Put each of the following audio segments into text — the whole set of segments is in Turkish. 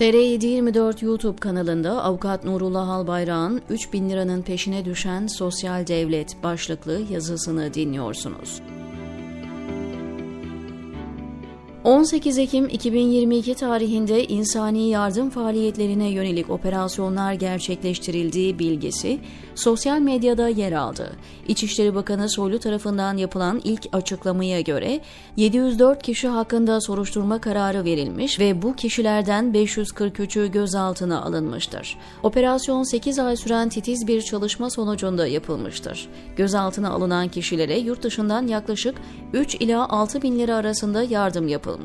TR724 YouTube kanalında Avukat Nurullah Albayrak'ın 3000 liranın peşine düşen sosyal devlet başlıklı yazısını dinliyorsunuz. 18 Ekim 2022 tarihinde insani yardım faaliyetlerine yönelik operasyonlar gerçekleştirildiği bilgisi sosyal medyada yer aldı. İçişleri Bakanı Soylu tarafından yapılan ilk açıklamaya göre 704 kişi hakkında soruşturma kararı verilmiş ve bu kişilerden 543'ü gözaltına alınmıştır. Operasyon 8 ay süren titiz bir çalışma sonucunda yapılmıştır. Gözaltına alınan kişilere yurt dışından yaklaşık 3 ila 6 bin lira arasında yardım yapılmıştır.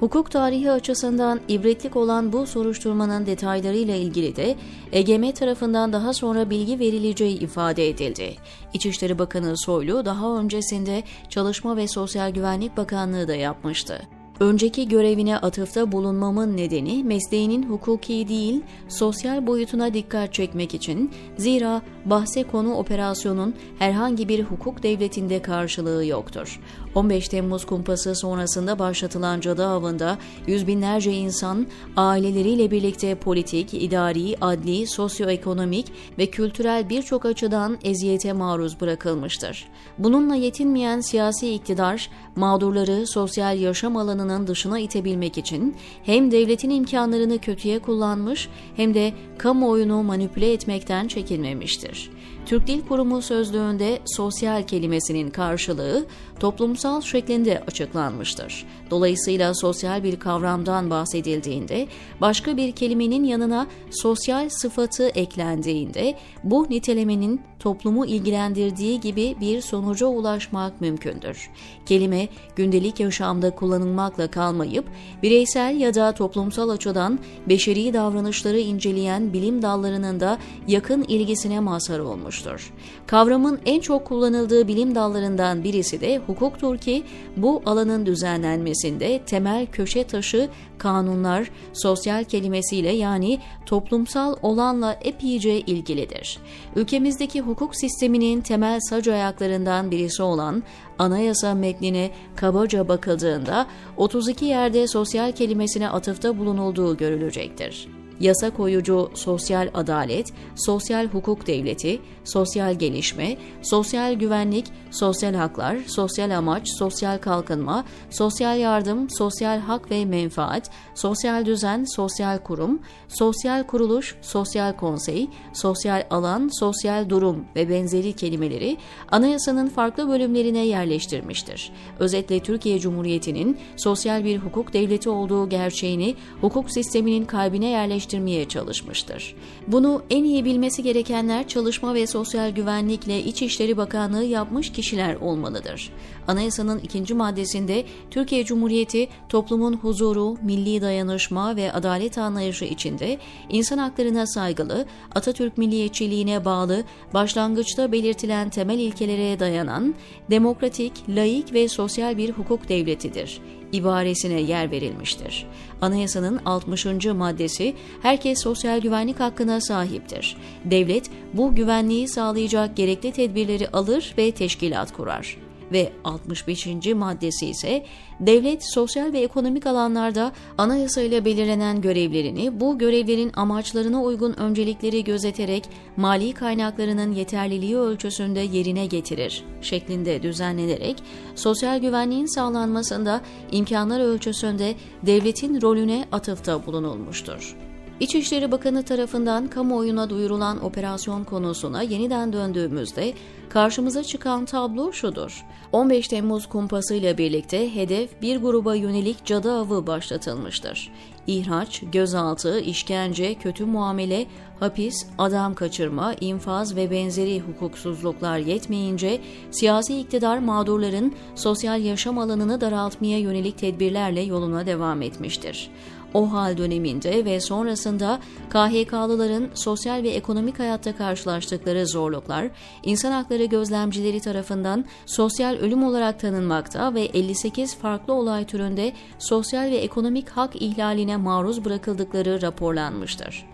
Hukuk tarihi açısından ibretlik olan bu soruşturmanın detaylarıyla ilgili de EGM tarafından daha sonra bilgi verileceği ifade edildi. İçişleri Bakanı Soylu daha öncesinde Çalışma ve Sosyal Güvenlik Bakanlığı da yapmıştı. Önceki görevine atıfta bulunmamın nedeni mesleğinin hukuki değil, sosyal boyutuna dikkat çekmek için zira bahse konu operasyonun herhangi bir hukuk devletinde karşılığı yoktur. 15 Temmuz kumpası sonrasında başlatılan cadı avında yüz binlerce insan aileleriyle birlikte politik, idari, adli, sosyoekonomik ve kültürel birçok açıdan eziyete maruz bırakılmıştır. Bununla yetinmeyen siyasi iktidar mağdurları sosyal yaşam alanının dışına itebilmek için hem devletin imkanlarını kötüye kullanmış hem de kamuoyunu manipüle etmekten çekinmemiştir. Türk Dil Kurumu sözlüğünde sosyal kelimesinin karşılığı toplumsal şeklinde açıklanmıştır. Dolayısıyla sosyal bir kavramdan bahsedildiğinde başka bir kelimenin yanına sosyal sıfatı eklendiğinde bu nitelemenin toplumu ilgilendirdiği gibi bir sonuca ulaşmak mümkündür. Kelime gündelik yaşamda kullanılmakla kalmayıp bireysel ya da toplumsal açıdan beşeri davranışları inceleyen bilim dallarının da yakın ilgisine mazhar olmuştur. Kavramın en çok kullanıldığı bilim dallarından birisi de hukuktur ki bu alanın düzenlenmesinde temel köşe taşı kanunlar sosyal kelimesiyle yani toplumsal olanla epeyce ilgilidir. Ülkemizdeki hukuk sisteminin temel sac ayaklarından birisi olan anayasa metnine kabaca bakıldığında 32 yerde sosyal kelimesine atıfta bulunulduğu görülecektir yasa koyucu sosyal adalet, sosyal hukuk devleti, sosyal gelişme, sosyal güvenlik, sosyal haklar, sosyal amaç, sosyal kalkınma, sosyal yardım, sosyal hak ve menfaat, sosyal düzen, sosyal kurum, sosyal kuruluş, sosyal konsey, sosyal alan, sosyal durum ve benzeri kelimeleri anayasanın farklı bölümlerine yerleştirmiştir. Özetle Türkiye Cumhuriyeti'nin sosyal bir hukuk devleti olduğu gerçeğini hukuk sisteminin kalbine yerleştirmiştir gerçekleştirmeye çalışmıştır. Bunu en iyi bilmesi gerekenler Çalışma ve Sosyal Güvenlikle İçişleri Bakanlığı yapmış kişiler olmalıdır. Anayasanın ikinci maddesinde Türkiye Cumhuriyeti toplumun huzuru, milli dayanışma ve adalet anlayışı içinde insan haklarına saygılı, Atatürk milliyetçiliğine bağlı, başlangıçta belirtilen temel ilkelere dayanan, demokratik, laik ve sosyal bir hukuk devletidir ibaresine yer verilmiştir. Anayasanın 60. maddesi herkes sosyal güvenlik hakkına sahiptir. Devlet bu güvenliği sağlayacak gerekli tedbirleri alır ve teşkilat kurar ve 65. maddesi ise devlet sosyal ve ekonomik alanlarda anayasayla belirlenen görevlerini bu görevlerin amaçlarına uygun öncelikleri gözeterek mali kaynaklarının yeterliliği ölçüsünde yerine getirir şeklinde düzenlenerek sosyal güvenliğin sağlanmasında imkanlar ölçüsünde devletin rolüne atıfta bulunulmuştur. İçişleri Bakanı tarafından kamuoyuna duyurulan operasyon konusuna yeniden döndüğümüzde karşımıza çıkan tablo şudur. 15 Temmuz kumpasıyla birlikte hedef bir gruba yönelik cadı avı başlatılmıştır. İhraç, gözaltı, işkence, kötü muamele, hapis, adam kaçırma, infaz ve benzeri hukuksuzluklar yetmeyince siyasi iktidar mağdurların sosyal yaşam alanını daraltmaya yönelik tedbirlerle yoluna devam etmiştir. O hal döneminde ve sonrasında KHK'lıların sosyal ve ekonomik hayatta karşılaştıkları zorluklar, insan hakları gözlemcileri tarafından sosyal ölüm olarak tanınmakta ve 58 farklı olay türünde sosyal ve ekonomik hak ihlaline maruz bırakıldıkları raporlanmıştır.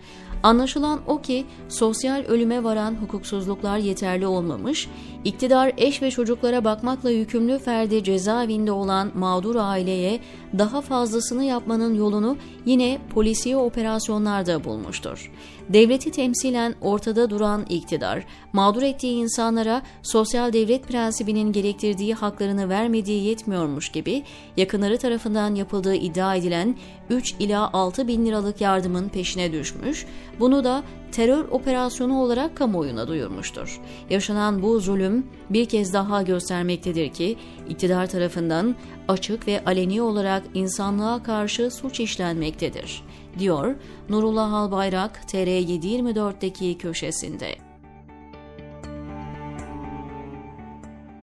Anlaşılan o ki sosyal ölüme varan hukuksuzluklar yeterli olmamış, iktidar eş ve çocuklara bakmakla yükümlü ferdi cezaevinde olan mağdur aileye daha fazlasını yapmanın yolunu yine polisiye operasyonlarda bulmuştur. Devleti temsilen ortada duran iktidar, mağdur ettiği insanlara sosyal devlet prensibinin gerektirdiği haklarını vermediği yetmiyormuş gibi yakınları tarafından yapıldığı iddia edilen 3 ila 6 bin liralık yardımın peşine düşmüş, bunu da terör operasyonu olarak kamuoyuna duyurmuştur. Yaşanan bu zulüm bir kez daha göstermektedir ki iktidar tarafından açık ve aleni olarak insanlığa karşı suç işlenmektedir, diyor Nurullah Albayrak TR724'deki köşesinde.